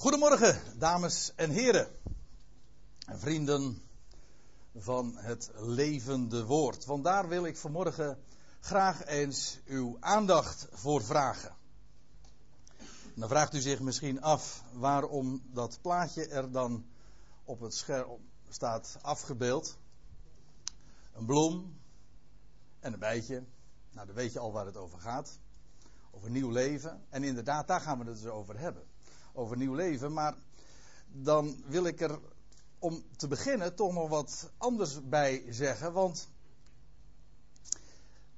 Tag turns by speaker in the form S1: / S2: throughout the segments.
S1: Goedemorgen, dames en heren. En vrienden van het levende woord. Want daar wil ik vanmorgen graag eens uw aandacht voor vragen. dan vraagt u zich misschien af waarom dat plaatje er dan op het scherm staat afgebeeld. Een bloem en een bijtje. Nou, dan weet je al waar het over gaat. Over nieuw leven. En inderdaad, daar gaan we het dus over hebben over nieuw leven. Maar dan wil ik er om te beginnen toch nog wat anders bij zeggen. Want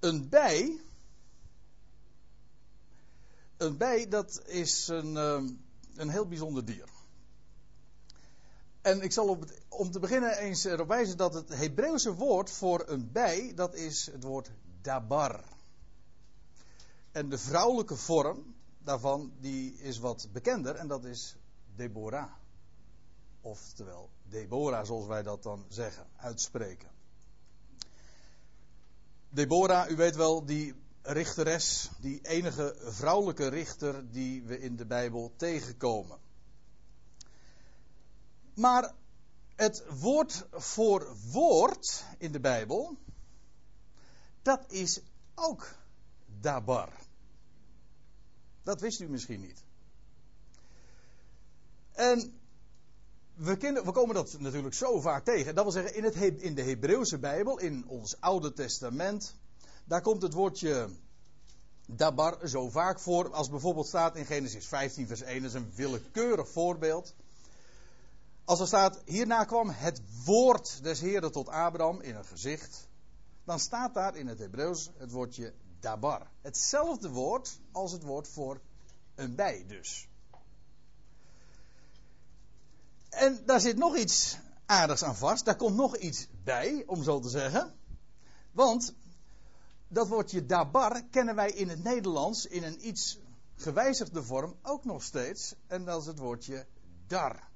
S1: een bij. Een bij, dat is een, ehm, een heel bijzonder dier. En ik zal op om te beginnen eens erop wijzen dat het Hebreeuwse woord voor een bij, dat is het woord dabar. En de vrouwelijke vorm, daarvan die is wat bekender en dat is Deborah. Oftewel Deborah zoals wij dat dan zeggen, uitspreken. Deborah, u weet wel, die richteres, die enige vrouwelijke richter die we in de Bijbel tegenkomen. Maar het woord voor woord in de Bijbel, dat is ook dabar. Dat wist u misschien niet. En we, we, komen dat natuurlijk zo vaak tegen. Dat wil zeggen, in, het, in de Hebreeuwse Bijbel, in ons Oude Testament, daar komt het woordje dabar zo vaak voor. Als bijvoorbeeld staat in Genesis 15, vers 1, dat is een willekeurig voorbeeld. Als er staat, hierna kwam het woord des Heren tot Abraham in een gezicht. Dan staat daar in het Hebreeuws het woordje dabar. Hetzelfde woord als het woord voor een bij dus. En daar zit nog iets aardigs aan vast. Daar komt nog iets bij, om zo te zeggen. Want dat woordje dabar kennen wij in het Nederlands in een iets gewijzigde vorm ook nog steeds. En dat is het woordje dar.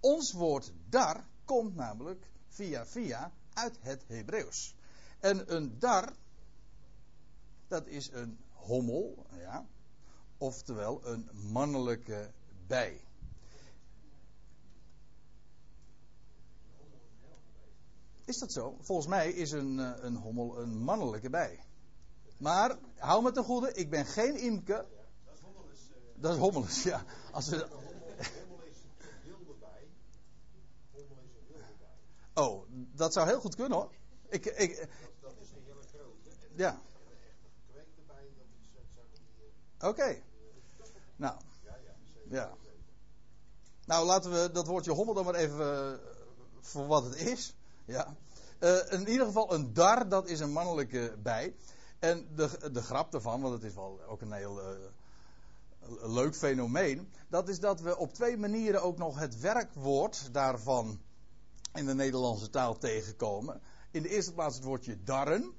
S1: Ons woord dar komt namelijk via via uit het Hebreeuws. En een dar dat is een hommel, ja, oftewel een mannelijke bij. Is dat zo? Volgens mij is een, eh, een hommel een mannelijke bij. Maar, hou me ten goede, ik ben geen imke. Dat is hommelus. Uh... Dat is hommelus, ja. Als we... Bij. Hommel is een wilde bij. Oh, dat zou heel goed kunnen hoor. Ik, ik, dat, dat is een hele grote. Ja. Oké. Nou. Ja. Nou, laten we dat woordje hommel dan maar even uh, voor wat het is. Ja. Uh, in ieder geval, een dar, dat is een mannelijke bij. En de, de grap daarvan, want het is wel ook een heel uh, leuk fenomeen. Dat is dat we op twee manieren ook nog het werkwoord daarvan in de Nederlandse taal tegenkomen. In de eerste plaats het woordje darren.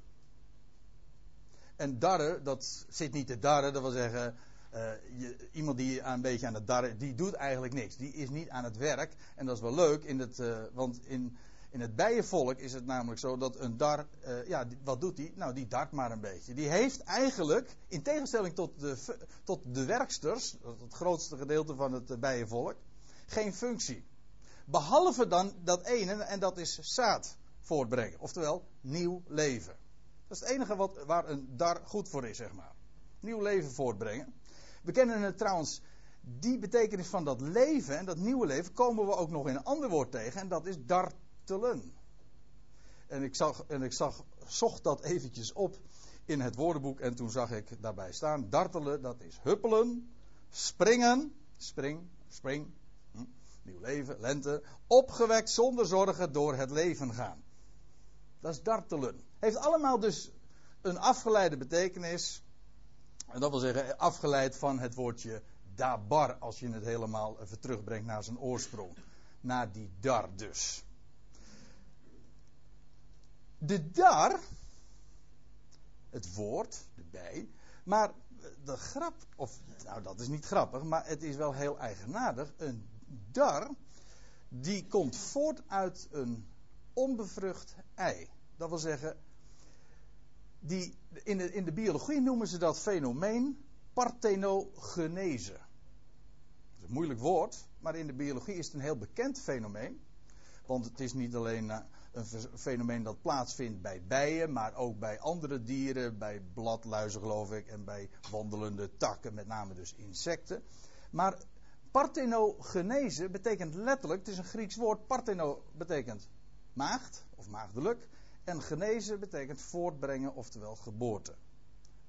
S1: En darren, dat zit niet te darren, dat wil zeggen, uh, je, iemand die een beetje aan het darren, die doet eigenlijk niks. Die is niet aan het werk. En dat is wel leuk, in het, uh, want in, in het bijenvolk is het namelijk zo dat een dar, uh, ja, wat doet die? Nou, die dart maar een beetje. Die heeft eigenlijk, in tegenstelling tot de, tot de werksters, het grootste gedeelte van het bijenvolk, geen functie. Behalve dan dat ene, en dat is zaad voortbrengen. Oftewel, nieuw leven. Dat is het enige wat, waar een dar goed voor is, zeg maar. Nieuw leven voortbrengen. We kennen het trouwens, die betekenis van dat leven en dat nieuwe leven komen we ook nog in een ander woord tegen en dat is dartelen. En ik, zag, en ik zag, zocht dat eventjes op in het woordenboek en toen zag ik daarbij staan, dartelen, dat is huppelen, springen, spring, spring, hm, nieuw leven, lente, opgewekt zonder zorgen door het leven gaan. Dat is dartelen. Heeft allemaal dus een afgeleide betekenis. En dat wil zeggen afgeleid van het woordje dabar. Als je het helemaal even terugbrengt naar zijn oorsprong. Naar die dar dus. De dar. Het woord, de bij. Maar de grap, of nou dat is niet grappig, maar het is wel heel eigenaardig. Een dar, die komt voort uit een onbevrucht ei. Dat wil zeggen, die, in, de, in de biologie noemen ze dat fenomeen parthenogenese. Dat is een moeilijk woord, maar in de biologie is het een heel bekend fenomeen. Want het is niet alleen eh, een fenomeen dat plaatsvindt bij bijen, maar ook bij andere dieren, bij bladluizen geloof ik, en bij wandelende takken, met name dus insecten. Maar parthenogenese betekent letterlijk, het is een Grieks woord, partheno betekent maagd of maagdelijk, en genese betekent voortbrengen, oftewel geboorte.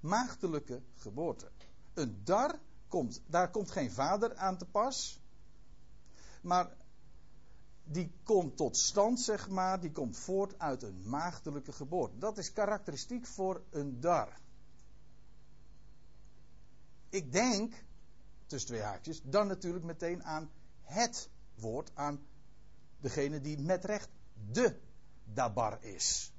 S1: Maagdelijke geboorte. Een dar komt, daar komt geen vader aan te pas, maar die komt tot stand, zeg maar, die komt voort uit een maagdelijke geboorte. Dat is karakteristiek voor een dar. Ik denk, tussen twee haakjes, dan natuurlijk meteen aan het woord, aan degene die met recht de dabar is.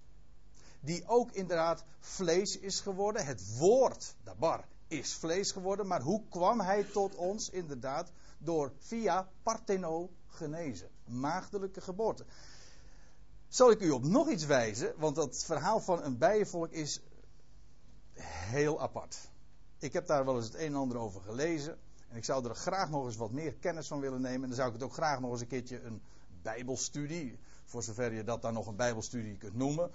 S1: Die ook inderdaad vlees is geworden. Het woord dabar is vlees geworden. Maar hoe kwam hij tot ons? Inderdaad, door via parteno genezen. Maagdelijke geboorte. Zal ik u op nog iets wijzen? Want dat verhaal van een bijenvolk is heel apart. Ik heb daar wel eens het een en ander over gelezen. En ik zou er graag nog eens wat meer kennis van willen nemen. En dan zou ik het ook graag nog eens een keertje een Bijbelstudie. Voor zover je dat dan nog een Bijbelstudie kunt noemen.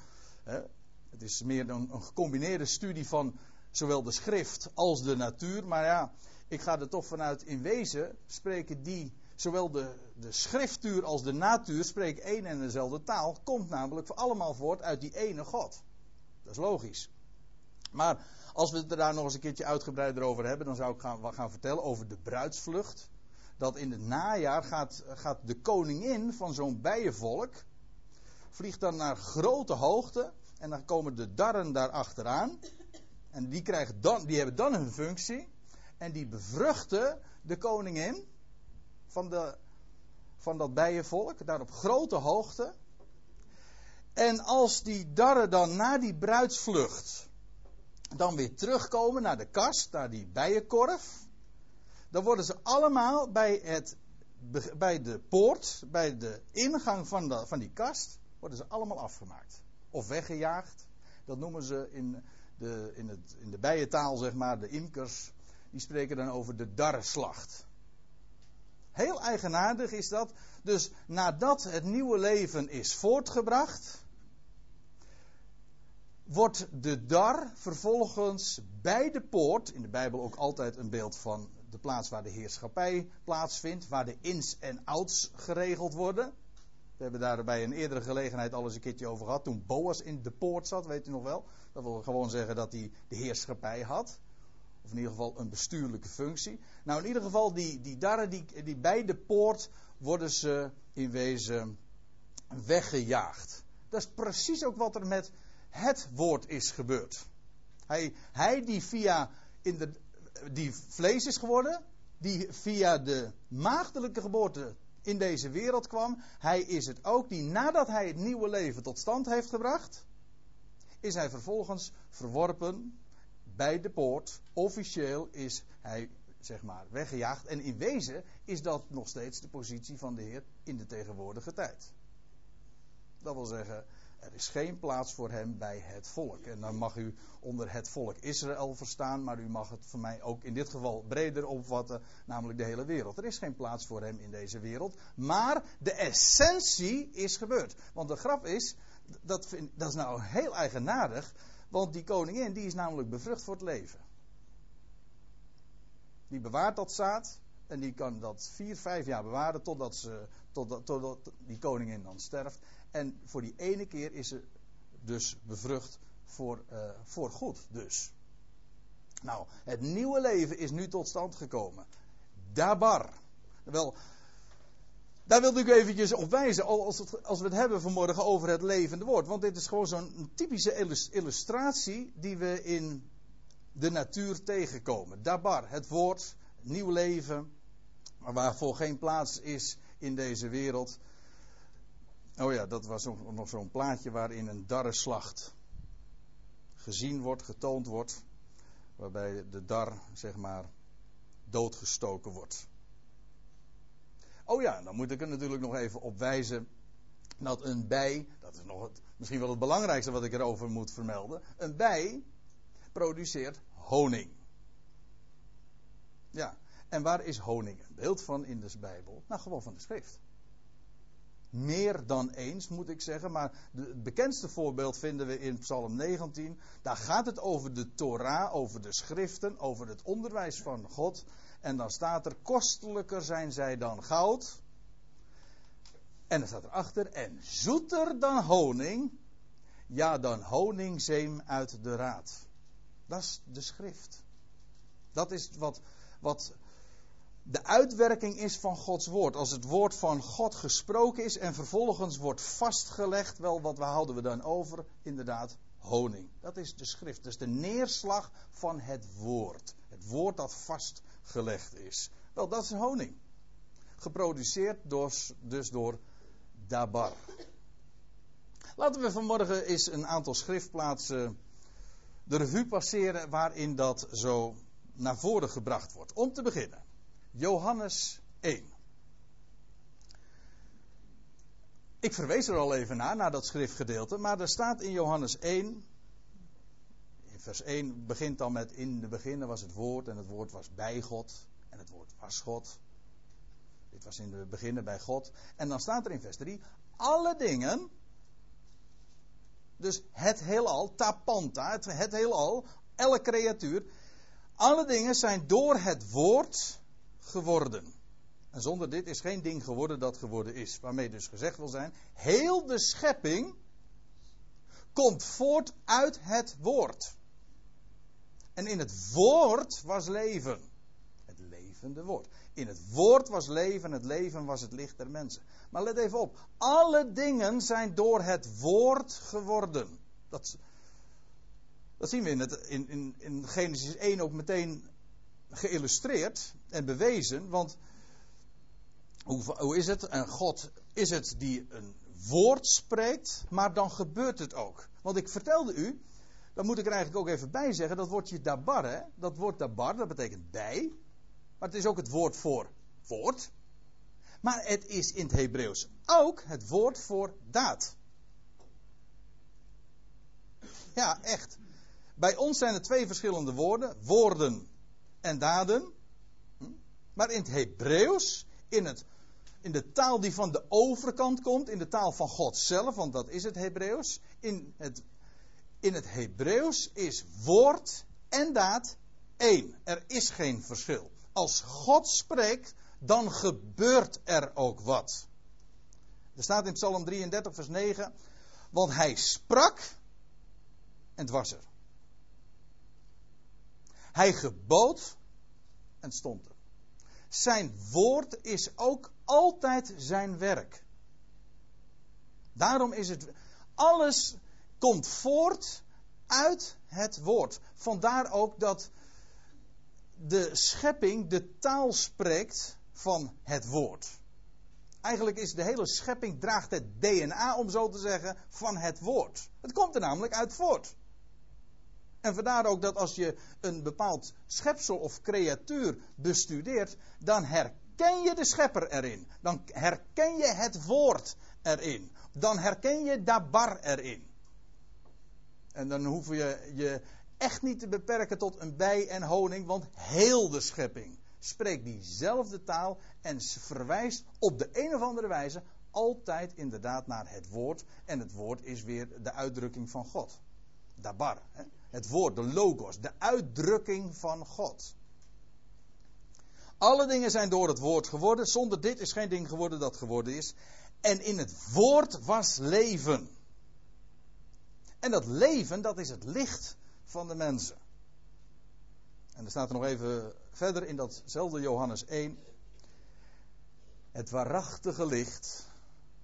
S1: Het is meer een, gecombineerde studie van zowel de schrift als de natuur. Maar ja, ik ga er toch vanuit in wezen spreken die zowel de, de schriftuur als de natuur spreken één en dezelfde taal. Komt namelijk allemaal voort uit die ene God. Dat is logisch. Maar als we het er daar nog eens een keertje uitgebreider over hebben, dan zou ik gaan, gaan vertellen over de bruidsvlucht. Dat in het najaar gaat, gaat de koningin van zo'n bijenvolk, vliegt dan naar grote hoogte en dan komen de darren daar achteraan. En die, krijgen dan, die hebben dan hun functie. En die bevruchten de koningin van, de, van dat bijenvolk, daar op grote hoogte. En als die darren dan na die bruidsvlucht dan weer terugkomen naar de kast, naar die bijenkorf, dan worden ze allemaal bij, het, bij de poort, bij de ingang van, van die kast, worden ze allemaal afgemaakt. Of weggejaagd. Dat noemen ze in de, in, het, in de bijentaal, zeg maar, de imkers, die spreken dan over de darreslacht. Heel eigenaardig is dat. Dus nadat het nieuwe leven is voortgebracht, wordt de dar vervolgens bij de poort, in de Bijbel ook altijd een beeld van de plaats waar de heerschappij plaatsvindt, waar de ins en outs geregeld worden. We hebben daar bij een eerdere gelegenheid al eens een keertje over gehad. Toen Boas in de poort zat, weet u nog wel. Dat wil gewoon zeggen dat hij de heerschappij had. Of in ieder geval een bestuurlijke functie. Nou, in ieder geval, die, die darren die, die bij de poort worden ze in wezen weggejaagd. Dat is precies ook wat er met het woord is gebeurd. Hij, hij die via in de, die vlees is geworden, die via de maagdelijke geboorte in deze wereld kwam, hij is het ook die nadat hij het nieuwe leven tot stand heeft gebracht, is hij vervolgens verworpen bij de poort. Officieel is hij, zeg maar, weggejaagd. En in wezen is dat nog steeds de positie van de Heer in de tegenwoordige tijd. Dat wil zeggen, er is geen plaats voor hem bij het volk. En dan mag u onder het volk Israël verstaan, maar u mag het voor mij ook in dit geval breder opvatten, namelijk de hele wereld. Er is geen plaats voor hem in deze wereld, maar de essentie is gebeurd. Want de grap is, dat, dat is nou heel eigenaardig, want die koningin die is namelijk bevrucht voor het leven. Die bewaart dat zaad en die kan dat vier, vijf jaar bewaren totdat, ze, totdat, totdat die koningin dan sterft. En voor die ene keer is ze dus bevrucht voor, uh, voor goed. Dus. Nou, het nieuwe leven is nu tot stand gekomen. Dabar. Wel, daar wilde ik eventjes op wijzen, als, als we het hebben vanmorgen over het levende woord. Want dit is gewoon zo'n typische illustratie die we in de natuur tegenkomen. Dabar, het woord, nieuw leven, waarvoor geen plaats is in deze wereld. Oh ja, dat was nog, zo'n plaatje waarin een darreslacht gezien wordt, getoond wordt. Waarbij de dar, zeg maar, doodgestoken wordt. Oh ja, dan moet ik er natuurlijk nog even op wijzen dat een bij, dat is nog het, misschien wel het belangrijkste wat ik erover moet vermelden, een bij produceert honing. Ja, En waar is honing een beeld van in de Bijbel? Nou, gewoon van de schrift. Meer dan eens, moet ik zeggen. Maar het bekendste voorbeeld vinden we in Psalm 19. Daar gaat het over de Torah, over de schriften, over het onderwijs van God. En dan staat er: kostelijker zijn zij dan goud. En dan staat erachter: en zoeter dan honing. Ja, dan honingzeem uit de raad. Dat is de schrift. Dat is wat, wat de uitwerking is van Gods woord. Als het woord van God gesproken is en vervolgens wordt vastgelegd, wel wat houden we dan over? Inderdaad, honing. Dat is de schrift. Is de neerslag van het woord. Het woord dat vastgelegd is. Wel, dat is honing. Geproduceerd door, dus door Dabar. Laten we vanmorgen eens een aantal schriftplaatsen de revue passeren waarin dat zo naar voren gebracht wordt. Om te beginnen. Johannes 1. Ik verwees er al even naar, naar dat schriftgedeelte, maar er staat in Johannes 1, in vers 1 begint dan met in de beginnen was het woord en het woord was bij God en het woord was God. Dit was in de beginnen bij God. En dan staat er in vers 3, alle dingen, dus het heelal, tapanta, het, het heelal, elke creatuur, alle dingen zijn door het woord geworden. En zonder dit is geen ding geworden dat geworden is. Waarmee dus gezegd wil zijn, heel de schepping komt voort uit het woord. En in het woord was leven. Het levende woord. In het woord was leven, het leven was het licht der mensen. Maar let even op, alle dingen zijn door het woord geworden. Dat, dat zien we in, het, in, in, in Genesis 1 ook meteen geïllustreerd en bewezen. Want hoe, hoe is het? En God is het die een woord spreekt, maar dan gebeurt het ook. Want ik vertelde u, dan moet ik er eigenlijk ook even bij zeggen, dat woordje dabar, hè? dat woord dabar, dat betekent bij. Maar het is ook het woord voor woord. Maar het is in het Hebreeuws ook het woord voor daad. Ja, echt. Bij ons zijn er twee verschillende woorden: woorden en daden. Hm? Maar in het Hebreeuws, in, het, in de taal die van de overkant komt, in de taal van God zelf, want dat is het Hebreeuws. In het, in het Hebreeuws is woord en daad één. Er is geen verschil. Als God spreekt, dan gebeurt er ook wat. Er staat in Psalm 33, vers 9. Want hij sprak en het was er. Hij gebood en stond er. Zijn woord is ook altijd zijn werk. Daarom is het. Alles komt voort uit het woord. Vandaar ook dat de schepping de taal spreekt van het woord. Eigenlijk is de hele schepping draagt het DNA, om zo te zeggen, van het woord. Het komt er namelijk uit voort. En vandaar ook dat als je een bepaald schepsel of creatuur bestudeert, dan herken je de schepper erin. Dan herken je het woord erin. Dan herken je Dabar erin. En dan hoef je je echt niet te beperken tot een bij en honing, want heel de schepping spreekt diezelfde taal en verwijst op de een of andere wijze altijd inderdaad naar het woord. En het woord is weer de uitdrukking van God. Dabar. Hè? Het woord, de logos, de uitdrukking van God. Alle dingen zijn door het woord geworden. Zonder dit is geen ding geworden dat geworden is. En in het woord was leven. En dat leven, dat is het licht van de mensen. En er staat er nog even verder in datzelfde Johannes 1. Het waarachtige licht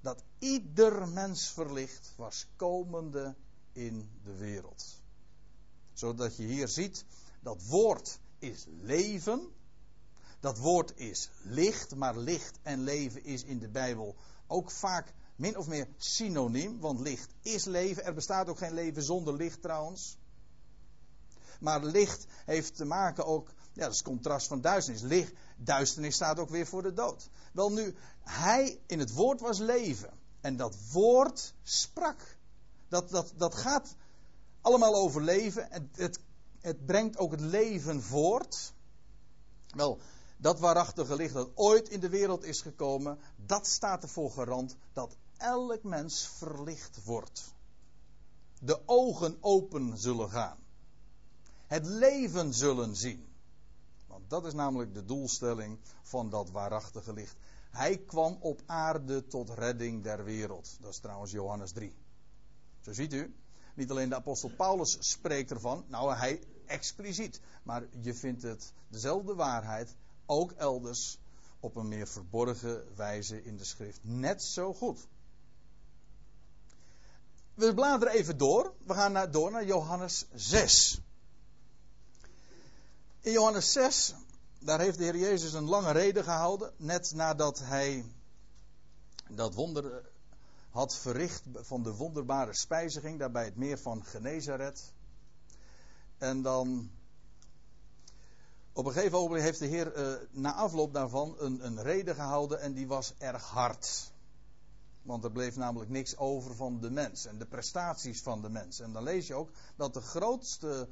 S1: dat ieder mens verlicht was komende in de wereld zodat je hier ziet, dat woord is leven. Dat woord is licht, maar licht en leven is in de Bijbel ook vaak min of meer synoniem, want licht is leven. Er bestaat ook geen leven zonder licht trouwens. Maar licht heeft te maken ook, ja, dat is het contrast van duisternis. Licht, duisternis staat ook weer voor de dood. Wel nu, hij in het woord was leven. En dat woord sprak. Dat, dat, dat gaat allemaal over leven. Het, het, het brengt ook het leven voort. Wel, Dat waarachtige licht dat ooit in de wereld is gekomen, dat staat ervoor garant dat elk mens verlicht wordt. De ogen open zullen gaan. Het leven zullen zien. Want dat is namelijk de doelstelling van dat waarachtige licht. Hij kwam op aarde tot redding der wereld. Dat is trouwens Johannes 3. Zo ziet u, niet alleen de apostel Paulus spreekt ervan, nou hij expliciet, maar je vindt het dezelfde waarheid ook elders op een meer verborgen wijze in de schrift. Net zo goed. We bladeren even door. We gaan naar, door naar Johannes 6. In Johannes 6, daar heeft de Heer Jezus een lange reden gehouden. Net nadat hij dat wonder had verricht van de wonderbare spijziging, daarbij het meer van Genezaret. En dan op een gegeven moment heeft de Heer uh, na afloop daarvan een, een reden gehouden en die was erg hard. Want er bleef namelijk niks over van de mens en de prestaties van de mens. En dan lees je ook dat de grootste,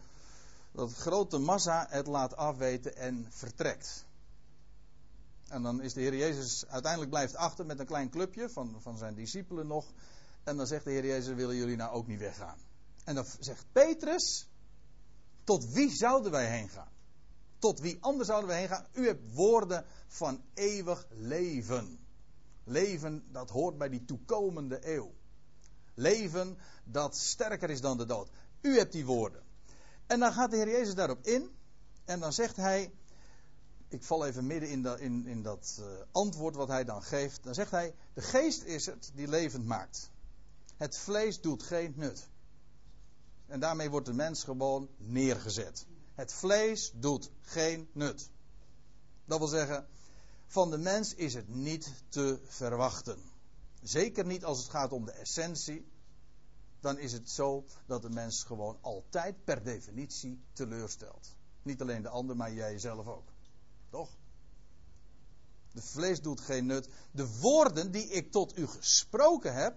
S1: dat de grote massa het laat afweten en vertrekt. En dan is de Heer Jezus uiteindelijk blijft achter met een klein clubje van, van zijn discipelen nog. En dan zegt de Heer Jezus, willen jullie nou ook niet weggaan? En dan zegt Petrus, tot wie zouden wij heen gaan? Tot wie anders zouden we heen gaan? U hebt woorden van eeuwig leven. Leven dat hoort bij die toekomende eeuw. Leven dat sterker is dan de dood. U hebt die woorden. En dan gaat de Heer Jezus daarop in. En dan zegt hij. Ik val even midden in, dat, in, in dat uh, antwoord wat hij dan geeft. Dan zegt hij: De geest is het die levend maakt. Het vlees doet geen nut. En daarmee wordt de mens gewoon neergezet. Het vlees doet geen nut. Dat wil zeggen, van de mens is het niet te verwachten. Zeker niet als het gaat om de essentie. Dan is het zo dat de mens gewoon altijd per definitie teleurstelt. Niet alleen de ander, maar jij zelf ook. Toch? De vlees doet geen nut. De woorden die ik tot u gesproken heb,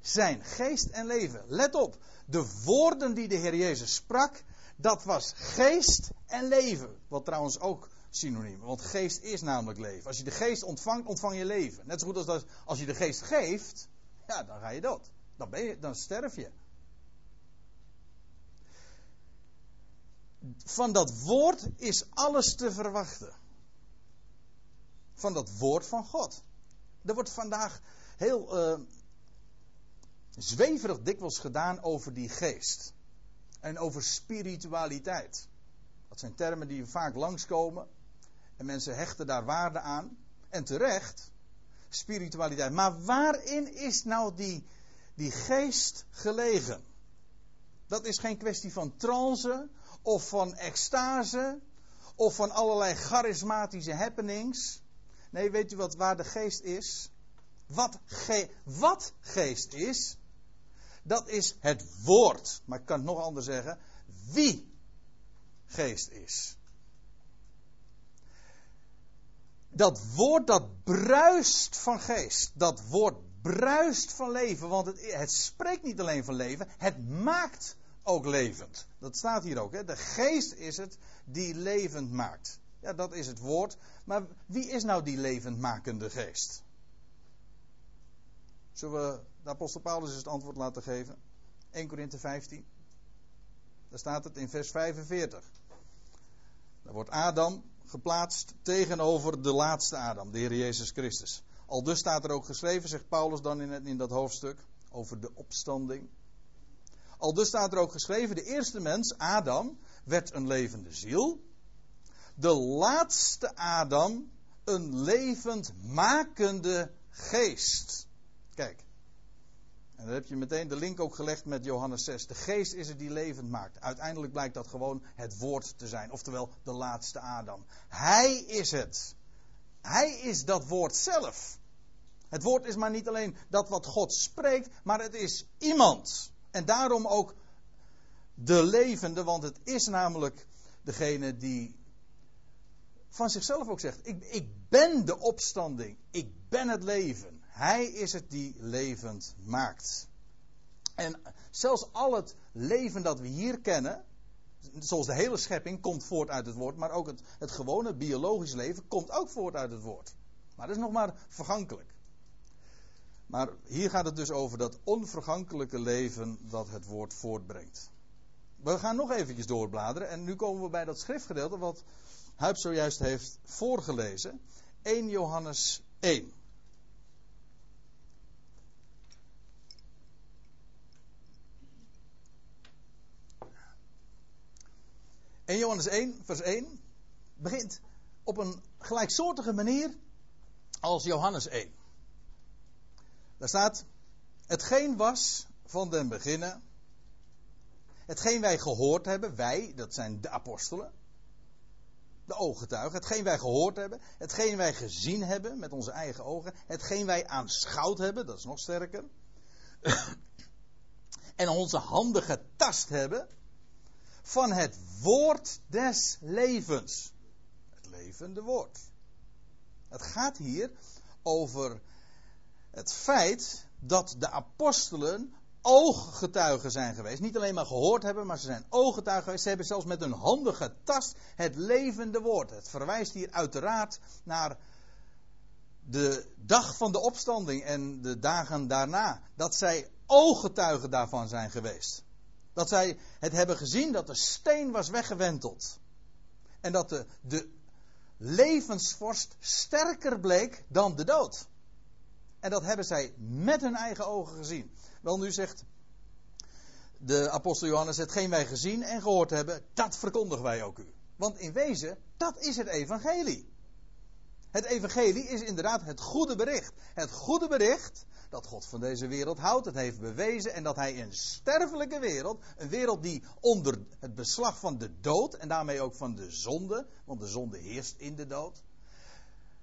S1: zijn geest en leven. Let op, de woorden die de Heer Jezus sprak, dat was geest en leven. Wat trouwens ook synoniem. Want geest is namelijk leven. Als je de geest ontvangt, ontvang je leven. Net zo goed als als je de geest geeft, ja, dan ga je dood. Dan, ben je, dan sterf je. Van dat woord is alles te verwachten. Van dat woord van God. Er wordt vandaag heel uh, zweverig dikwijls gedaan over die geest en over spiritualiteit. Dat zijn termen die vaak langskomen. En mensen hechten daar waarde aan. En terecht. Spiritualiteit. Maar waarin is nou die, die geest gelegen? Dat is geen kwestie van trance of van extase of van allerlei charismatische happenings. Nee, weet u wat waar de geest is? Wat, ge wat geest is? Dat is het woord. Maar ik kan het nog anders zeggen. Wie geest is. Dat woord dat bruist van geest. Dat woord bruist van leven. Want het, het spreekt niet alleen van leven. Het maakt ook levend. Dat staat hier ook. Hè? De geest is het die levend maakt. Ja, dat is het woord. Maar wie is nou die levendmakende geest? Zullen we de apostel Paulus het antwoord laten geven? 1 Korinthe 15. Daar staat het in vers 45. Daar wordt Adam geplaatst tegenover de laatste Adam, de Heer Jezus Christus. Al dus staat er ook geschreven, zegt Paulus dan in, in dat hoofdstuk, over de opstanding. Al dus staat er ook geschreven, de eerste mens, Adam, werd een levende ziel. De laatste Adam, een levend makende geest. Kijk. En dan heb je meteen de link ook gelegd met Johannes 6. De geest is het die levend maakt. Uiteindelijk blijkt dat gewoon het woord te zijn. Oftewel de laatste Adam. Hij is het. Hij is dat woord zelf. Het woord is maar niet alleen dat wat God spreekt, maar het is iemand. En daarom ook de levende, want het is namelijk degene die van zichzelf ook zegt: ik, ik ben de opstanding, ik ben het leven. Hij is het die levend maakt. En zelfs al het leven dat we hier kennen, Zoals de hele schepping komt voort uit het woord, maar ook het, het gewone biologisch leven komt ook voort uit het woord. Maar dat is nog maar vergankelijk. Maar hier gaat het dus over dat onvergankelijke leven dat het woord voortbrengt. We gaan nog eventjes doorbladeren en nu komen we bij dat schriftgedeelte wat Huip zojuist heeft voorgelezen. 1 Johannes 1. En Johannes 1, vers 1 begint op een gelijksoortige manier als Johannes 1. Daar staat: Hetgeen was van den beginnen, hetgeen wij gehoord hebben, wij, dat zijn de apostelen, de ooggetuigen, hetgeen wij gehoord hebben, hetgeen wij gezien hebben met onze eigen ogen, hetgeen wij aanschouwd hebben, dat is nog sterker, en onze handen getast hebben van het woord des levens. Het levende woord. Het gaat hier over het feit dat de apostelen ooggetuigen zijn geweest. Niet alleen maar gehoord hebben, maar ze zijn ooggetuigen geweest. Ze hebben zelfs met hun handen getast het levende woord. Het verwijst hier uiteraard naar de dag van de opstanding en de dagen daarna. Dat zij ooggetuigen daarvan zijn geweest. Dat zij het hebben gezien dat de steen was weggewenteld. En dat de, de levensvorst sterker bleek dan de dood. En dat hebben zij met hun eigen ogen gezien. Wel, nu zegt de apostel Johannes: hetgeen wij gezien en gehoord hebben, dat verkondigen wij ook u. Want in wezen, dat is het evangelie. Het evangelie is inderdaad het goede bericht. Het goede bericht dat God van deze wereld houdt, het heeft bewezen en dat hij een sterfelijke wereld, een wereld die onder het beslag van de dood en daarmee ook van de zonde, want de zonde heerst in de dood,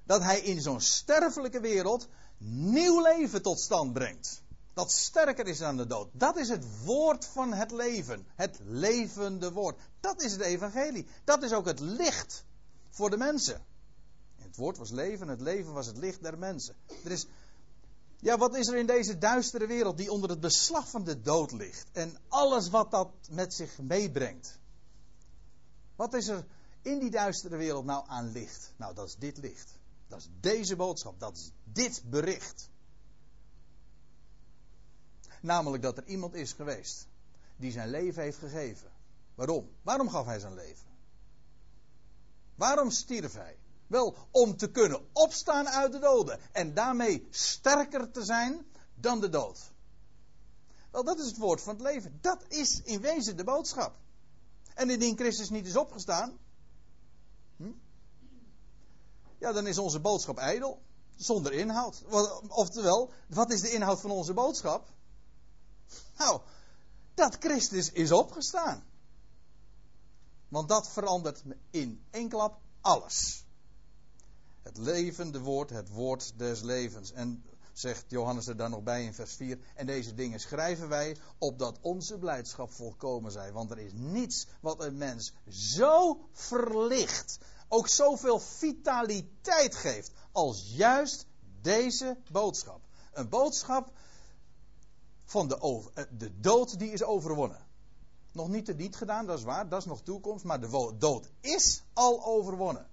S1: dat hij in zo'n sterfelijke wereld nieuw leven tot stand brengt. Dat sterker is dan de dood. Dat is het woord van het leven. Het levende woord. Dat is het evangelie. Dat is ook het licht voor de mensen. Het woord was leven, het leven was het licht der mensen. Er is, ja, wat is er in deze duistere wereld die onder het beslag van de dood ligt? En alles wat dat met zich meebrengt. Wat is er in die duistere wereld nou aan licht? Nou, dat is dit licht. Dat is deze boodschap. Dat is dit bericht. Namelijk dat er iemand is geweest die zijn leven heeft gegeven. Waarom? Waarom gaf hij zijn leven? Waarom stierf hij? Wel, om te kunnen opstaan uit de doden en daarmee sterker te zijn dan de dood. Wel, dat is het woord van het leven. Dat is in wezen de boodschap. En indien Christus niet is opgestaan, hm? ja, dan is onze boodschap ijdel, zonder inhoud. Oftewel, wat is de inhoud van onze boodschap? Nou, dat Christus is opgestaan. Want dat verandert in één klap alles. Het levende woord, het woord des levens. En zegt Johannes er dan nog bij in vers 4. En deze dingen schrijven wij opdat onze blijdschap volkomen zij. Want er is niets wat een mens zo verlicht, ook zoveel vitaliteit geeft, als juist deze boodschap. Een boodschap van de, eh, de dood die is overwonnen. Nog niet te niet gedaan, dat is waar, dat is nog toekomst, maar de dood is al overwonnen.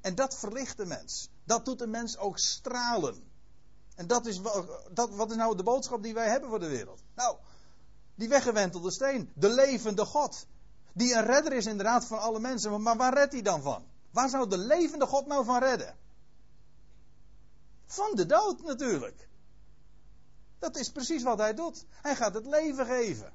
S1: En dat verlicht de mens. Dat doet de mens ook stralen. En dat is, dat, wat is nou de boodschap die wij hebben voor de wereld? Nou, die weggewentelde steen. De levende God. Die een redder is inderdaad van alle mensen. Maar waar redt hij dan van? Waar zou de levende God nou van redden? Van de dood natuurlijk. Dat is precies wat hij doet. Hij gaat het leven geven.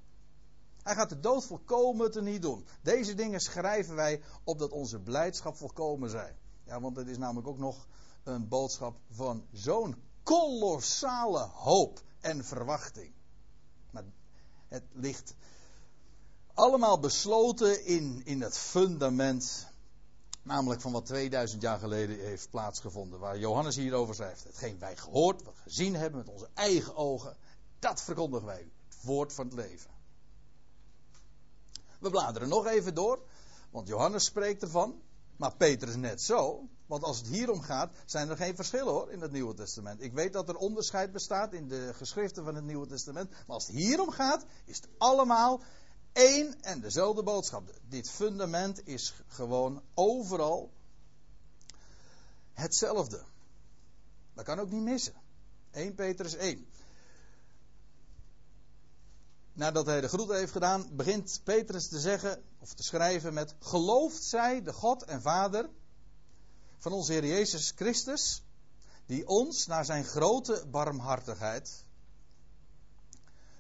S1: Hij gaat de dood volkomen te niet doen. Deze dingen schrijven wij opdat onze blijdschap volkomen zij. Ja, want het is namelijk ook nog een boodschap van zo'n kolossale hoop en verwachting. Maar het ligt allemaal besloten in, in het fundament, namelijk van wat 2000 jaar geleden heeft plaatsgevonden, waar Johannes hierover schrijft. Hetgeen wij gehoord, wat gezien hebben met onze eigen ogen, dat verkondigen wij u. Het woord van het leven. We bladeren nog even door, want Johannes spreekt ervan. Maar Petrus net zo. Want als het hierom gaat, zijn er geen verschillen hoor in het Nieuwe Testament. Ik weet dat er onderscheid bestaat in de geschriften van het Nieuwe Testament. Maar als het hierom gaat, is het allemaal één en dezelfde boodschap. Dit fundament is gewoon overal hetzelfde. Dat kan ook niet missen. 1 Petrus 1. Nadat hij de groeten heeft gedaan, begint Petrus te zeggen of te schrijven met: Gelooft zij de God en Vader van onze Heer Jezus Christus, die ons naar zijn grote barmhartigheid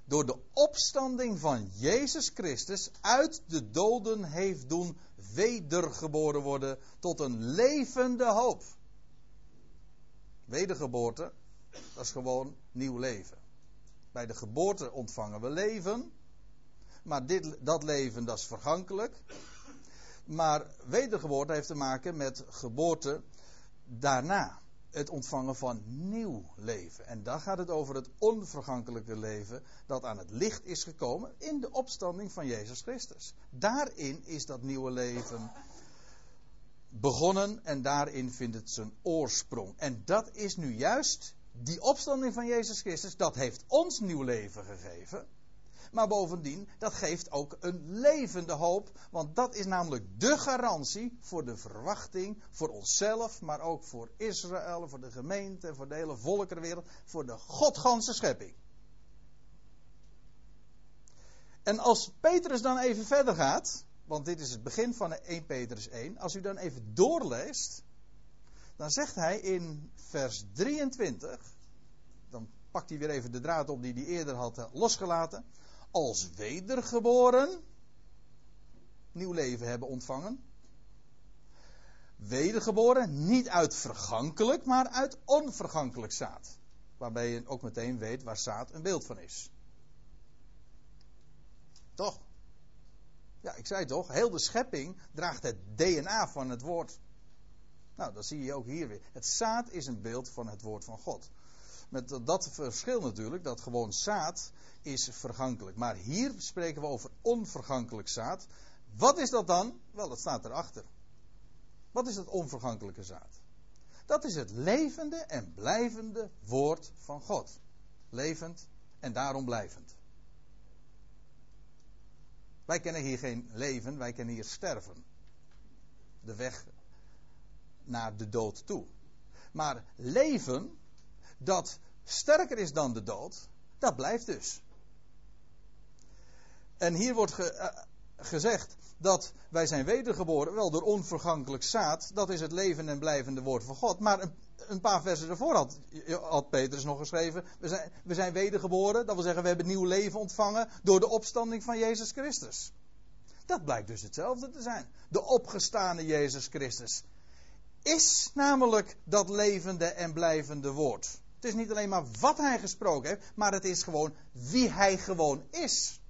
S1: door de opstanding van Jezus Christus uit de doden heeft doen wedergeboren worden tot een levende hoop. Wedergeboorte, dat is gewoon nieuw leven. Bij de geboorte ontvangen we leven, maar dit, dat leven dat is vergankelijk. Maar wedergeboorte heeft te maken met geboorte daarna het ontvangen van nieuw leven. En dan gaat het over het onvergankelijke leven dat aan het licht is gekomen in de opstanding van Jezus Christus. Daarin is dat nieuwe leven begonnen en daarin vindt het zijn oorsprong. En dat is nu juist die opstanding van Jezus Christus, dat heeft ons nieuw leven gegeven. Maar bovendien, dat geeft ook een levende hoop. Want dat is namelijk de garantie voor de verwachting. Voor onszelf, maar ook voor Israël, voor de gemeente, voor de hele volkerenwereld. Voor de godganse schepping. En als Petrus dan even verder gaat. Want dit is het begin van 1 Petrus 1. Als u dan even doorleest. Dan zegt hij in vers 23. Dan pakt hij weer even de draad op die hij eerder had losgelaten als wedergeboren nieuw leven hebben ontvangen. Wedergeboren niet uit vergankelijk, maar uit onvergankelijk zaad. Waarbij je ook meteen weet waar zaad een beeld van is. Toch? Ja, ik zei toch, heel de schepping draagt het DNA van het woord. Nou, dat zie je ook hier weer. Het zaad is een beeld van het woord van God. Met dat verschil natuurlijk, dat gewoon zaad is vergankelijk. Maar hier spreken we over onvergankelijk zaad. Wat is dat dan? Wel, dat staat erachter. Wat is het onvergankelijke zaad? Dat is het levende en blijvende woord van God. Levend en daarom blijvend. Wij kennen hier geen leven, wij kennen hier sterven. De weg naar de dood toe. Maar leven, dat sterker is dan de dood, dat blijft dus. En hier wordt eh, gezegd dat wij zijn wedergeboren, wel door onvergankelijk zaad. Dat is het leven en blijvende woord van God. Maar een, een paar versen daarvoor had, had Petrus nog geschreven. We zijn, we zijn wedergeboren, dat wil zeggen we hebben nieuw leven ontvangen door de opstanding van Jezus Christus. Dat blijkt dus hetzelfde te zijn. De opgestane Jezus Christus is namelijk dat levende en blijvende woord. Het is niet alleen maar wat hij gesproken heeft, maar het is gewoon wie hij gewoon is.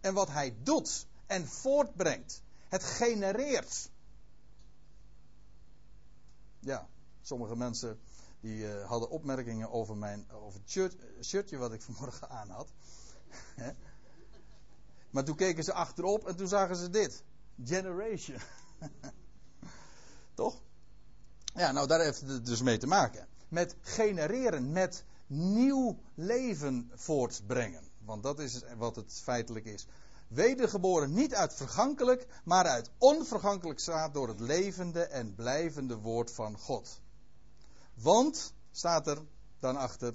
S1: En wat hij doet en voortbrengt. Het genereert. Ja, sommige mensen die uh, hadden opmerkingen over mijn over het shirt, shirtje wat ik vanmorgen aan had. maar toen keken ze achterop en toen zagen ze dit. Generation. Toch? Ja, nou daar heeft het dus mee te maken. Met genereren, met nieuw leven voortbrengen. Want dat is wat het feitelijk is. Wedergeboren niet uit vergankelijk, maar uit onvergankelijk zaad door het levende en blijvende woord van God. Want, staat er dan achter,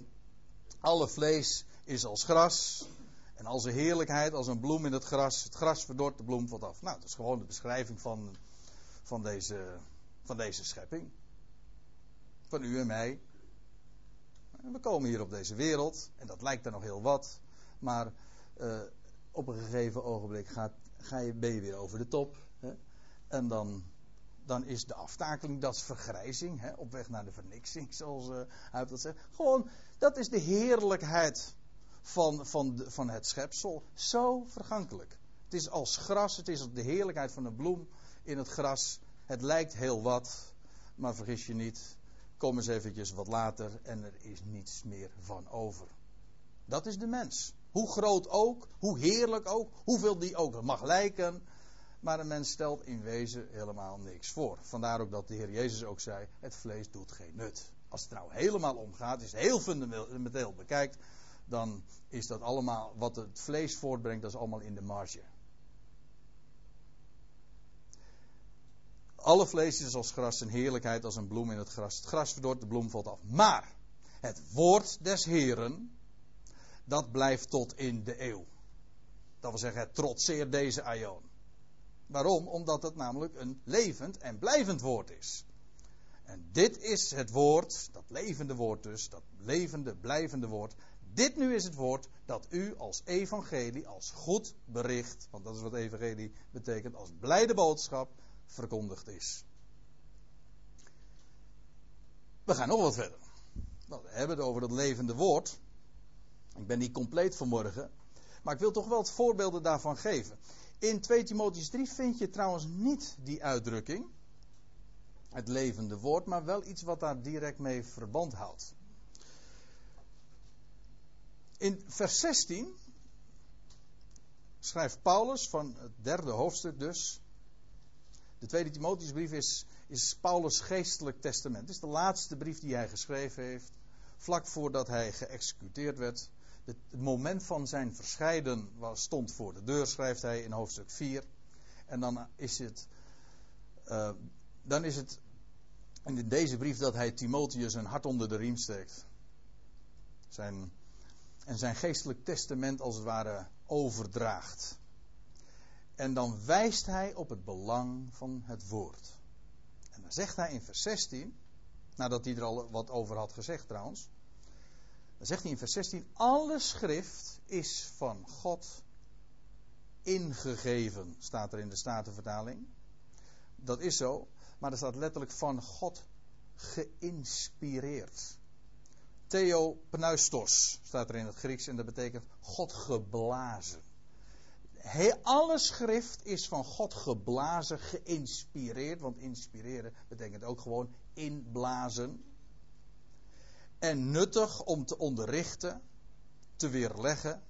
S1: alle vlees is als gras. En al zijn heerlijkheid als een bloem in het gras. Het gras verdort, de bloem valt af. Nou, dat is gewoon de beschrijving van, van, deze, van deze schepping. Van u en mij. we komen hier op deze wereld. En dat lijkt er nog heel wat. Maar uh, op een gegeven ogenblik gaat, ga je, ben je weer over de top. Hè? En dan, dan is de aftakeling, dat is vergrijzing. Hè? Op weg naar de verniksing, zoals uh, hij dat zegt. Gewoon, dat is de heerlijkheid van, van, van het schepsel. Zo vergankelijk. Het is als gras, het is de heerlijkheid van een bloem in het gras. Het lijkt heel wat, maar vergis je niet. Kom eens eventjes wat later en er is niets meer van over. Dat is de mens. Hoe groot ook, hoe heerlijk ook, hoeveel die ook mag lijken. Maar een mens stelt in wezen helemaal niks voor. Vandaar ook dat de Heer Jezus ook zei: het vlees doet geen nut. Als het nou helemaal omgaat, is heel fundamenteel bekijkt, dan is dat allemaal wat het vlees voortbrengt, dat is allemaal in de marge. Alle vlees is als gras en heerlijkheid als een bloem in het gras. Het gras verdort, de bloem valt af. Maar het woord des Heren, dat blijft tot in de eeuw. Dat wil zeggen, het trotseert deze aion. Waarom? Omdat het namelijk een levend en blijvend woord is. En dit is het woord, dat levende woord dus, dat levende, blijvende woord. Dit nu is het woord dat u als evangelie, als goed bericht, want dat is wat evangelie betekent, als blijde boodschap verkondigd is. We gaan nog wat verder. We hebben het over het levende woord. Ik ben niet compleet vanmorgen. Maar ik wil toch wel het voorbeelden daarvan geven. In 2 Timotheus 3 vind je trouwens niet die uitdrukking. Het levende woord, maar wel iets wat daar direct mee verband houdt. In vers 16 schrijft Paulus van het derde hoofdstuk dus. De tweede Timotheusbrief is, is Paulus' geestelijk testament. Het is de laatste brief die hij geschreven heeft. Vlak voordat hij geëxecuteerd werd. Het, moment van zijn verscheiden was, stond voor de deur, schrijft hij in hoofdstuk 4. En dan is het. Uh, dan is het. in deze brief dat hij Timotheus een hart onder de riem steekt. Zijn, en zijn geestelijk testament als het ware overdraagt. En dan wijst hij op het belang van het woord. En dan zegt hij in vers 16, nadat hij er al wat over had gezegd trouwens. Dan zegt hij in vers 16: Alle schrift is van God ingegeven, staat er in de Statenvertaling. Dat is zo, maar er staat letterlijk van God geïnspireerd. Theo pneustos staat er in het Grieks en dat betekent God geblazen alle schrift is van God geblazen, geïnspireerd. Want inspireren betekent ook gewoon inblazen. En nuttig om te onderrichten, te weerleggen,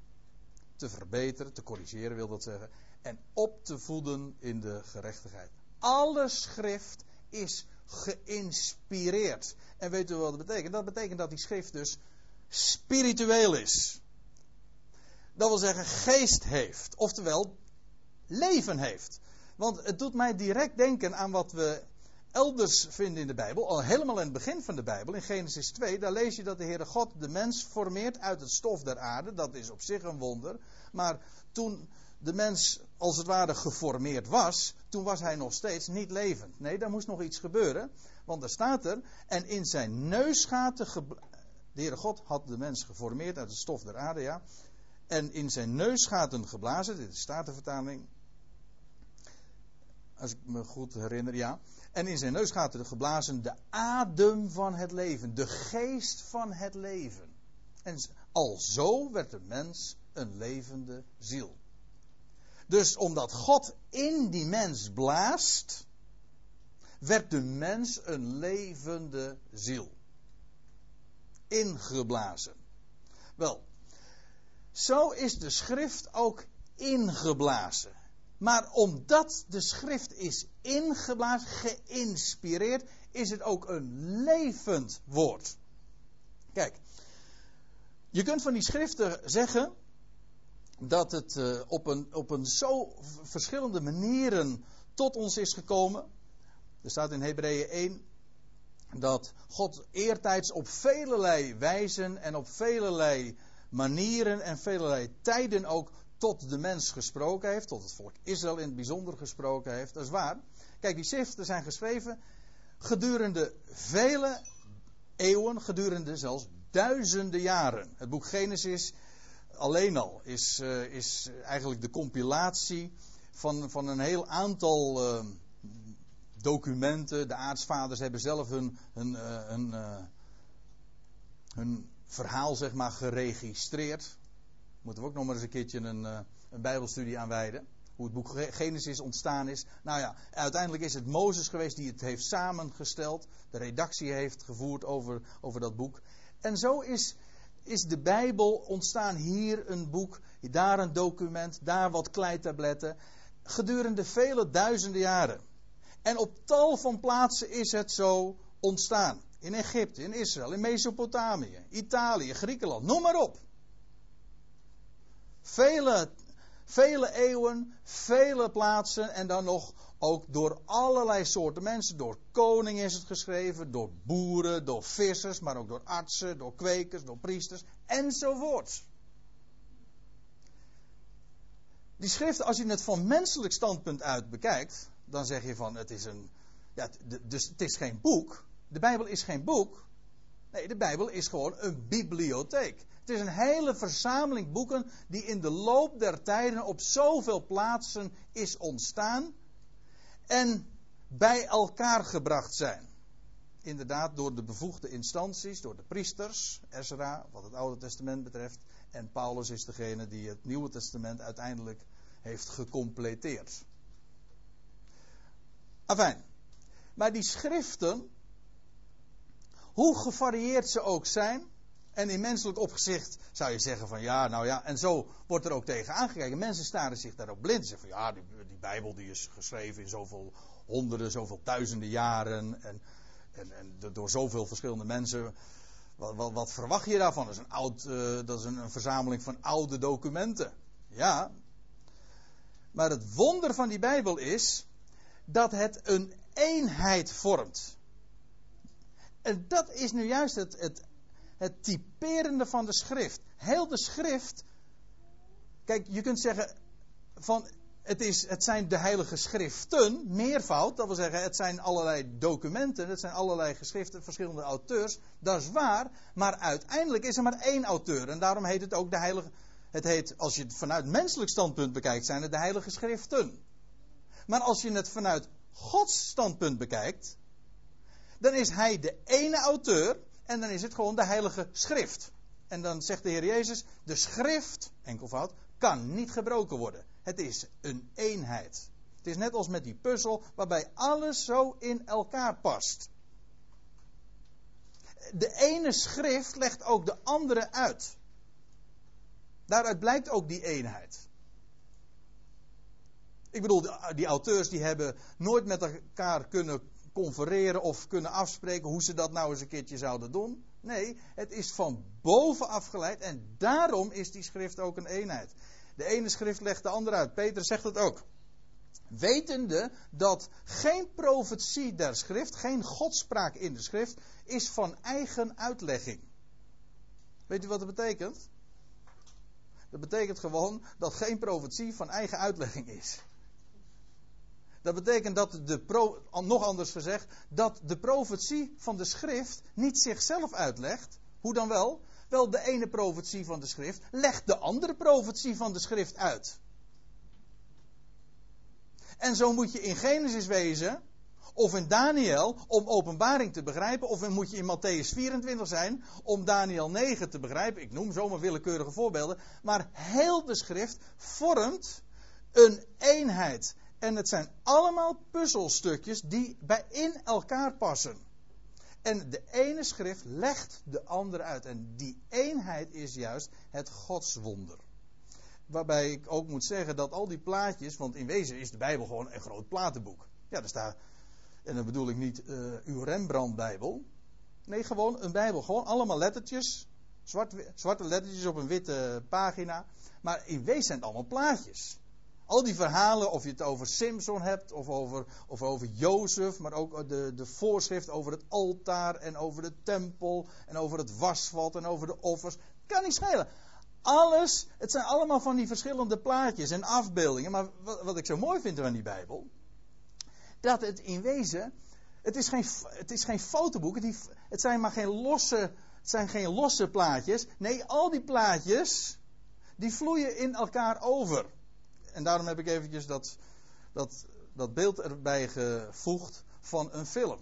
S1: te verbeteren, te corrigeren wil dat zeggen. En op te voeden in de gerechtigheid. Alle schrift is geïnspireerd. En weet u wat dat betekent? Dat betekent dat die schrift dus spiritueel is. Dat wil zeggen geest heeft. Oftewel leven heeft. Want het doet mij direct denken aan wat we elders vinden in de Bijbel. Al helemaal in het begin van de Bijbel, in Genesis 2. Daar lees je dat de Heere God de mens formeert uit het stof der aarde. Dat is op zich een wonder. Maar toen de mens als het ware geformeerd was, toen was hij nog steeds niet levend. Nee, daar moest nog iets gebeuren. Want er staat er, en in zijn neusgaten. De Heere God had de mens geformeerd uit het stof der aarde, ja en in zijn neusgaten geblazen. Dit is Statenvertaling. Als ik me goed herinner, ja. En in zijn neusgaten geblazen de adem van het leven, de geest van het leven. En al zo werd de mens een levende ziel. Dus omdat God in die mens blaast, werd de mens een levende ziel. Ingeblazen. Wel, zo is de schrift ook ingeblazen. Maar omdat de schrift is ingeblazen, geïnspireerd, is het ook een levend woord. Kijk, je kunt van die schriften zeggen dat het uh, op, een, op een zo verschillende manieren tot ons is gekomen. Er staat in Hebreeën 1 dat God eertijds op velelei wijzen en op velelei manieren en velelei tijden ook tot de mens gesproken heeft, tot het volk Israël in het bijzonder gesproken heeft. Dat is waar. Kijk, die schriften zijn geschreven gedurende vele eeuwen, gedurende zelfs duizenden jaren. Het boek Genesis alleen al is, uh, is eigenlijk de compilatie van, van een heel aantal uh, documenten. De aartsvaders hebben zelf hun, hun, uh, hun, hun verhaal zeg maar geregistreerd. Moeten we ook nog maar eens een keertje een, uh, een bijbelstudie aan wijden. Hoe het boek Genesis ontstaan is. Nou ja, uiteindelijk is het Mozes geweest die het heeft samengesteld. De redactie heeft gevoerd over, over dat boek. En zo is, is de Bijbel ontstaan. Hier een boek, daar een document, daar wat kleitabletten. Gedurende vele duizenden jaren. En op tal van plaatsen is het zo ontstaan. In Egypte, in Israël, in Mesopotamië, Italië, Griekenland, noem maar op. Vele, vele eeuwen, vele plaatsen en dan nog ook door allerlei soorten mensen. Door koningen is het geschreven, door boeren, door vissers, maar ook door artsen, door kwekers, door priesters enzovoort. Die schriften, als je het van menselijk standpunt uit bekijkt, dan zeg je van het is een. Ja, dus het is geen boek. De Bijbel is geen boek. Nee, de Bijbel is gewoon een bibliotheek. Het is een hele verzameling boeken die in de loop der tijden op zoveel plaatsen is ontstaan en bij elkaar gebracht zijn. Inderdaad, door de bevoegde instanties, door de priesters, Ezra, wat het Oude Testament betreft. En Paulus is degene die het Nieuwe Testament uiteindelijk heeft gecompleteerd. Afijn. Maar die schriften, hoe gevarieerd ze ook zijn, en in menselijk opzicht zou je zeggen van ja, nou ja, en zo wordt er ook tegen aangekeken. Mensen staren zich daarop blind. Ze zeggen van ja, die, Bijbel die is geschreven in zoveel honderden, zoveel duizenden jaren. En, en, en door zoveel verschillende mensen. Wat, wat, wat, verwacht je daarvan? Dat is, een, oud, uh, dat is een, een verzameling van oude documenten. Ja. Maar het wonder van die Bijbel is dat het een eenheid vormt. En dat is nu juist het, het het typerende van de schrift. Heel de schrift. Kijk, je kunt zeggen van het, is, het zijn de heilige schriften, meervoud, dat wil zeggen het zijn allerlei documenten, het zijn allerlei geschriften, verschillende auteurs, dat is waar, maar uiteindelijk is er maar één auteur en daarom heet het ook de heilige, het heet, als je het vanuit menselijk standpunt bekijkt, zijn het de heilige schriften. Maar als je het vanuit Gods standpunt bekijkt, dan is hij de ene auteur en dan is het gewoon de Heilige Schrift. En dan zegt de Heer Jezus: de Schrift, enkelvoud, kan niet gebroken worden. Het is een eenheid. Het is net als met die puzzel waarbij alles zo in elkaar past. De ene schrift legt ook de andere uit. Daaruit blijkt ook die eenheid. Ik bedoel, die auteurs die hebben nooit met elkaar kunnen confereren of kunnen afspreken hoe ze dat nou eens een keertje zouden doen. Nee, het is van boven afgeleid en daarom is die schrift ook een eenheid. De ene schrift legt de andere uit. Peter zegt het ook. Wetende dat geen profetie der schrift, geen godspraak in de schrift, is van eigen uitlegging. Weet u wat dat betekent? Dat betekent gewoon dat geen profetie van eigen uitlegging is. Dat betekent dat de pro, nog anders gezegd, dat de profetie van de schrift niet zichzelf uitlegt. Hoe dan wel? Wel, de ene profetie van de schrift legt de andere profetie van de schrift uit. En zo moet je in Genesis wezen, of in Daniel, om openbaring te begrijpen, of moet je in Matthäus 24 zijn, om Daniel 9 te begrijpen. Ik noem zomaar willekeurige voorbeelden. Maar heel de schrift vormt een eenheid. En het zijn allemaal puzzelstukjes die bij in elkaar passen. En de ene schrift legt de andere uit. En die eenheid is juist het godswonder. Waarbij ik ook moet zeggen dat al die plaatjes, want in wezen is de Bijbel gewoon een groot platenboek. Ja, daar staat, en dan bedoel ik niet uh, uw Rembrandt-Bijbel. Nee, gewoon een Bijbel. Gewoon allemaal lettertjes. Zwart, zwarte lettertjes op een witte pagina. Maar in wezen zijn het allemaal plaatjes. Al die verhalen, of je het over Simpson hebt, of over, of over Jozef, maar ook de, de voorschrift over het altaar en over de tempel en over het wasvat en over de offers, kan niet schelen. Alles, het zijn allemaal van die verschillende plaatjes en afbeeldingen. Maar wat, ik zo mooi vind aan die Bijbel, dat het in wezen, het is geen, het is geen fotoboek, het, het zijn maar geen losse, het zijn geen losse plaatjes. Nee, al die plaatjes, die vloeien in elkaar over en daarom heb ik eventjes dat, dat, dat beeld erbij gevoegd van een film.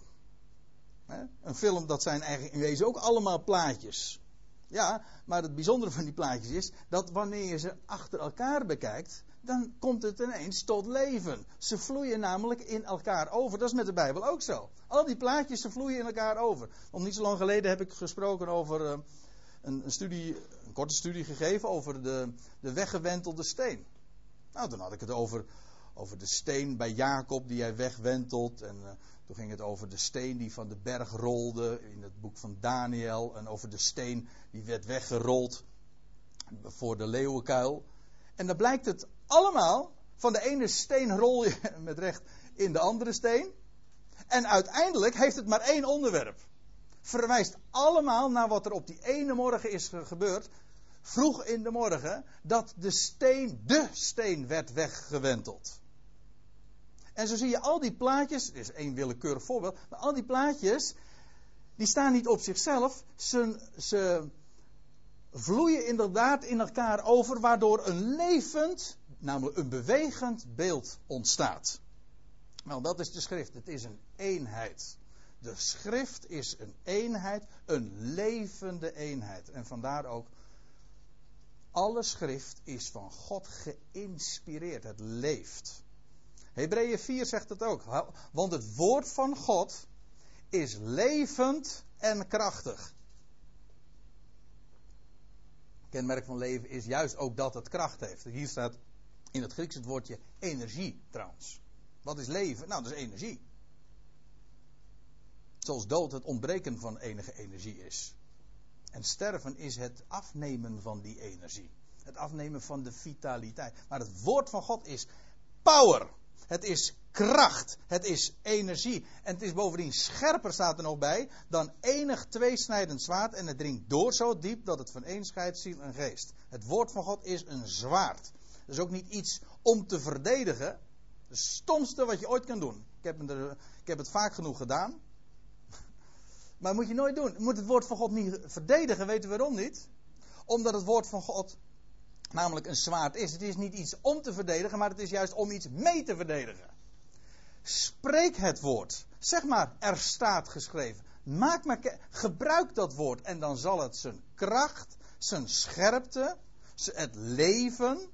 S1: Een film, dat zijn eigenlijk in wezen ook allemaal plaatjes. Ja, maar het bijzondere van die plaatjes is dat wanneer je ze achter elkaar bekijkt, dan komt het ineens tot leven. Ze vloeien namelijk in elkaar over. Dat is met de Bijbel ook zo. Al die plaatjes, ze vloeien in elkaar over. Om niet zo lang geleden heb ik gesproken over uh, een, een, studie, een korte studie gegeven over de, de weggewentelde steen. Nou, dan had ik het over, over de steen bij Jacob die hij wegwentelt. En uh, toen ging het over de steen die van de berg rolde in het boek van Daniel. En over de steen die werd weggerold voor de leeuwenkuil. En dan blijkt het allemaal van de ene steen rol je met recht in de andere steen. En uiteindelijk heeft het maar één onderwerp. Verwijst allemaal naar wat er op die ene morgen is gebeurd. Vroeg in de morgen. Dat de steen, de steen werd weggewenteld. En zo zie je al die plaatjes. Dit is één willekeurig voorbeeld. Maar al die plaatjes. Die staan niet op zichzelf. Ze, ze vloeien inderdaad in elkaar over. Waardoor een levend, namelijk een bewegend beeld ontstaat. Nou, dat is de schrift. Het is een eenheid. De schrift is een eenheid, een levende eenheid. En vandaar ook, alle schrift is van God geïnspireerd. Het leeft. Hebreeën 4 zegt het ook. Want het woord van God is levend en krachtig. Kenmerk van leven is juist ook dat het kracht heeft. Hier staat in het Grieks het woordje energie trouwens. Wat is leven? Nou, dat is energie. Zoals dood het ontbreken van enige energie is. En sterven is het afnemen van die energie. Het afnemen van de vitaliteit. Maar het woord van God is power. Het is kracht. Het is energie. En het is bovendien scherper, staat er nog bij, dan enig tweesnijdend zwaard. En het dringt door zo diep dat het van één scheidt ziel en geest. Het woord van God is een zwaard. Dat is ook niet iets om te verdedigen. Het stomste wat je ooit kan doen. Ik heb, ik heb het vaak genoeg gedaan. Maar moet je nooit doen. Je moet het woord van God niet verdedigen. Weten we waarom niet? Omdat het woord van God namelijk een zwaard is. Het is niet iets om te verdedigen, maar het is juist om iets mee te verdedigen. Spreek het woord. Zeg maar, er staat geschreven. Maak maar, gebruik dat woord en dan zal het zijn kracht, zijn scherpte, het leven,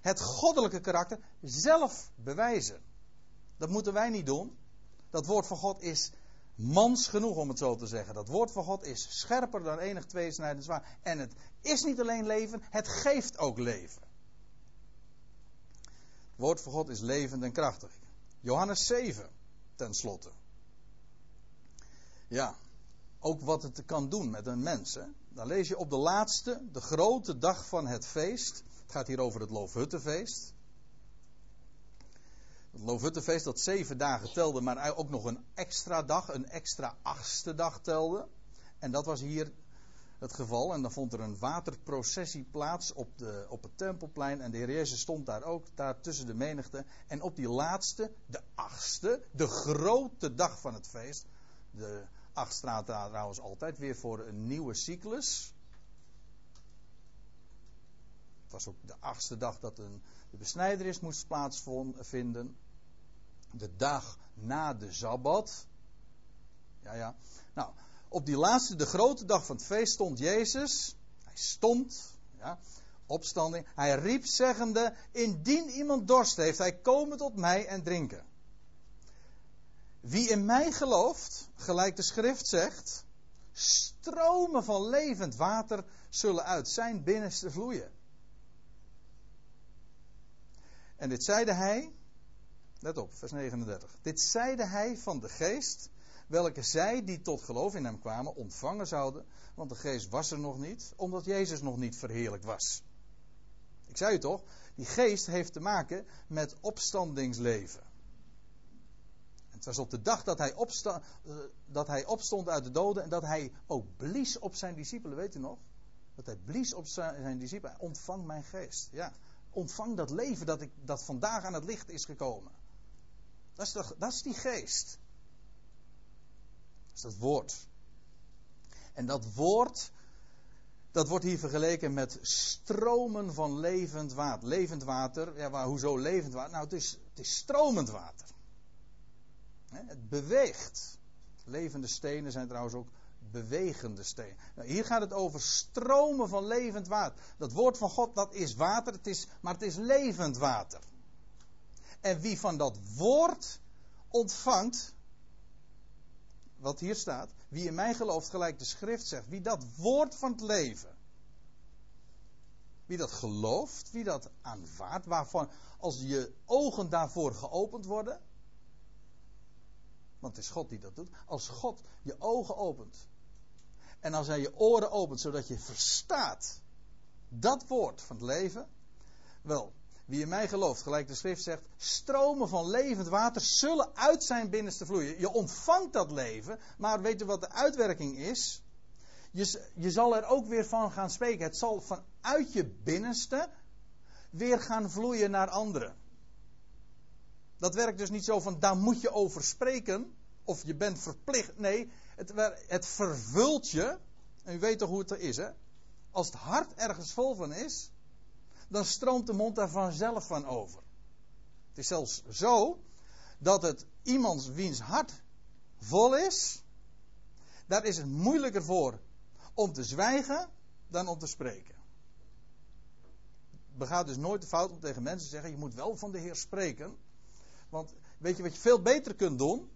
S1: het goddelijke karakter zelf bewijzen. Dat moeten wij niet doen. Dat woord van God is mans genoeg om het zo te zeggen. Dat woord van God is scherper dan enig tweesnijdend zwaard. En het is niet alleen leven, het geeft ook leven. Het woord van God is levend en krachtig. Johannes 7, tenslotte. Ja, ook wat het kan doen met een mens. Hè? Dan lees je op de laatste, de grote dag van het feest. Het gaat hier over het Loofhuttenfeest. Het dat zeven dagen telde, maar ook nog een extra dag, een extra achtste dag telde. En dat was hier het geval. En dan vond er een waterprocessie plaats op, de, op het tempelplein. En de Heer Jezus stond daar ook, daar tussen de menigte. En op die laatste, de achtste, de grote dag van het feest. De acht staat trouwens altijd weer voor een nieuwe cyclus. Het was ook de achtste dag dat een, de besnijderis moest plaatsvinden. De dag na de Sabbat. Ja, ja. Nou, op die laatste, de grote dag van het feest, stond Jezus. Hij stond, ja, opstanding. Hij riep zeggende: Indien iemand dorst heeft, hij komen tot mij en drinken. Wie in mij gelooft, gelijk de schrift zegt, stromen van levend water zullen uit zijn binnenste vloeien. En dit zeide hij, let op, vers 39. Dit zeide hij van de geest, welke zij die tot geloof in hem kwamen ontvangen zouden, want de geest was er nog niet, omdat Jezus nog niet verheerlijk was. Ik zei u toch, die geest heeft te maken met opstandingsleven. En het was op de dag dat hij, uh, dat hij opstond uit de doden en dat hij ook blies op zijn discipelen, weet u nog? Dat hij blies op zijn, zijn discipelen, ontvang mijn geest. Ja, ontvang dat leven dat, ik, dat vandaag aan het licht is gekomen. Dat is, dat is die geest. Dat is dat woord. En dat woord, dat wordt hier vergeleken met stromen van levend water. Levend water, ja, hoezo levend water? Nou, het is, het is stromend water. Het beweegt. Levende stenen zijn trouwens ook bewegende steen. Nou, hier gaat het over stromen van levend water. Dat woord van God, dat is water, het is, maar het is levend water. En wie van dat woord ontvangt, wat hier staat, wie in mij gelooft, gelijk de schrift zegt, wie dat woord van het leven, wie dat gelooft, wie dat aanvaardt, waarvan als je ogen daarvoor geopend worden, want het is God die dat doet, als God je ogen opent, en als hij je oren opent, zodat je verstaat dat woord van het leven, Wel, wie in mij gelooft, gelijk de schrift zegt, stromen van levend water zullen uit zijn binnenste vloeien. Je ontvangt dat leven, maar weet je wat de uitwerking is? Je, je zal er ook weer van gaan spreken. Het zal vanuit je binnenste weer gaan vloeien naar anderen. Dat werkt dus niet zo van daar moet je over spreken. Of je bent verplicht. Nee, het, het vervult je. En u weet toch hoe het er is, hè? Als het hart ergens vol van is, dan stroomt de mond daar vanzelf van over. Het is zelfs zo dat het iemands wiens hart vol is, daar is het moeilijker voor om te zwijgen dan om te spreken. Begaat dus nooit de fout om tegen mensen te zeggen: je moet wel van de Heer spreken. Want weet je wat je veel beter kunt doen?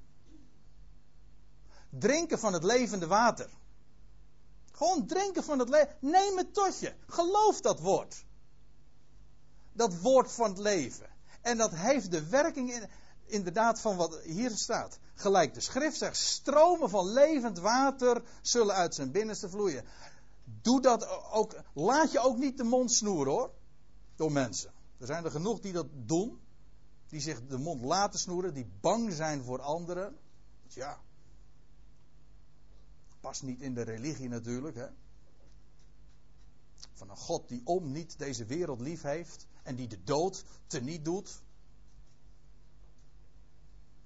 S1: Drinken van het levende water. Gewoon drinken van het leven. Neem het tot je. Geloof dat woord. Dat woord van het leven. En dat heeft de werking in, inderdaad van wat hier staat. Gelijk de schrift zegt, stromen van levend water zullen uit zijn binnenste vloeien. Doe dat ook, laat je ook niet de mond snoeren hoor. Door mensen. Er zijn er genoeg die dat doen. Die zich de mond laten snoeren, die bang zijn voor anderen. Ja, past niet in de religie natuurlijk. Hè? Van een God die om niet deze wereld lief heeft en die de dood teniet doet.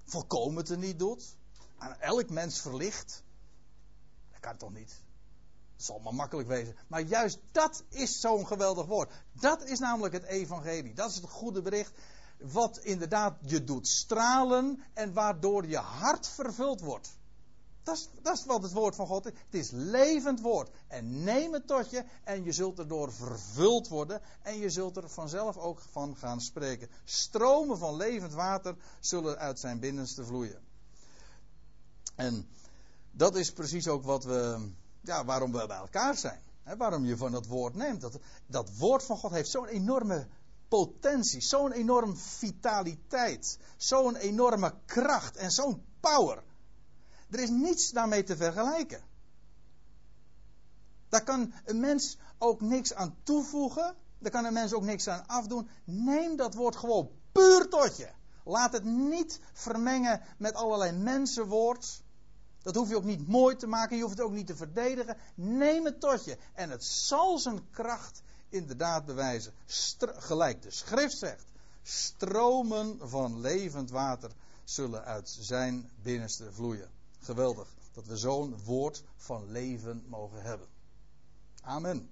S1: Volkomen teniet doet. Aan elk mens verlicht. Dat kan toch niet? Dat zal maar makkelijk wezen. Maar juist dat is zo'n geweldig woord. Dat is namelijk het evangelie. Dat is het goede bericht. Wat inderdaad je doet stralen en waardoor je hart vervuld wordt. Dat is, wat het woord van God is. Het is levend woord. En neem het tot je en je zult erdoor vervuld worden. En je zult er vanzelf ook van gaan spreken. Stromen van levend water zullen uit zijn binnenste vloeien. En dat is precies ook wat we, ja, waarom we bij elkaar zijn. Waarom je van dat woord neemt. Dat, dat woord van God heeft zo'n enorme potentie, zo'n enorme vitaliteit, zo'n enorme kracht en zo'n power. Er is niets daarmee te vergelijken. Daar kan een mens ook niks aan toevoegen. Daar kan een mens ook niks aan afdoen. Neem dat woord gewoon puur tot je. Laat het niet vermengen met allerlei mensenwoord. Dat hoef je ook niet mooi te maken. Je hoeft het ook niet te verdedigen. Neem het tot je. En het zal zijn kracht inderdaad bewijzen. gelijk de schrift zegt. Stromen van levend water zullen uit zijn binnenste vloeien. Geweldig dat we zo'n woord van leven mogen hebben. Amen.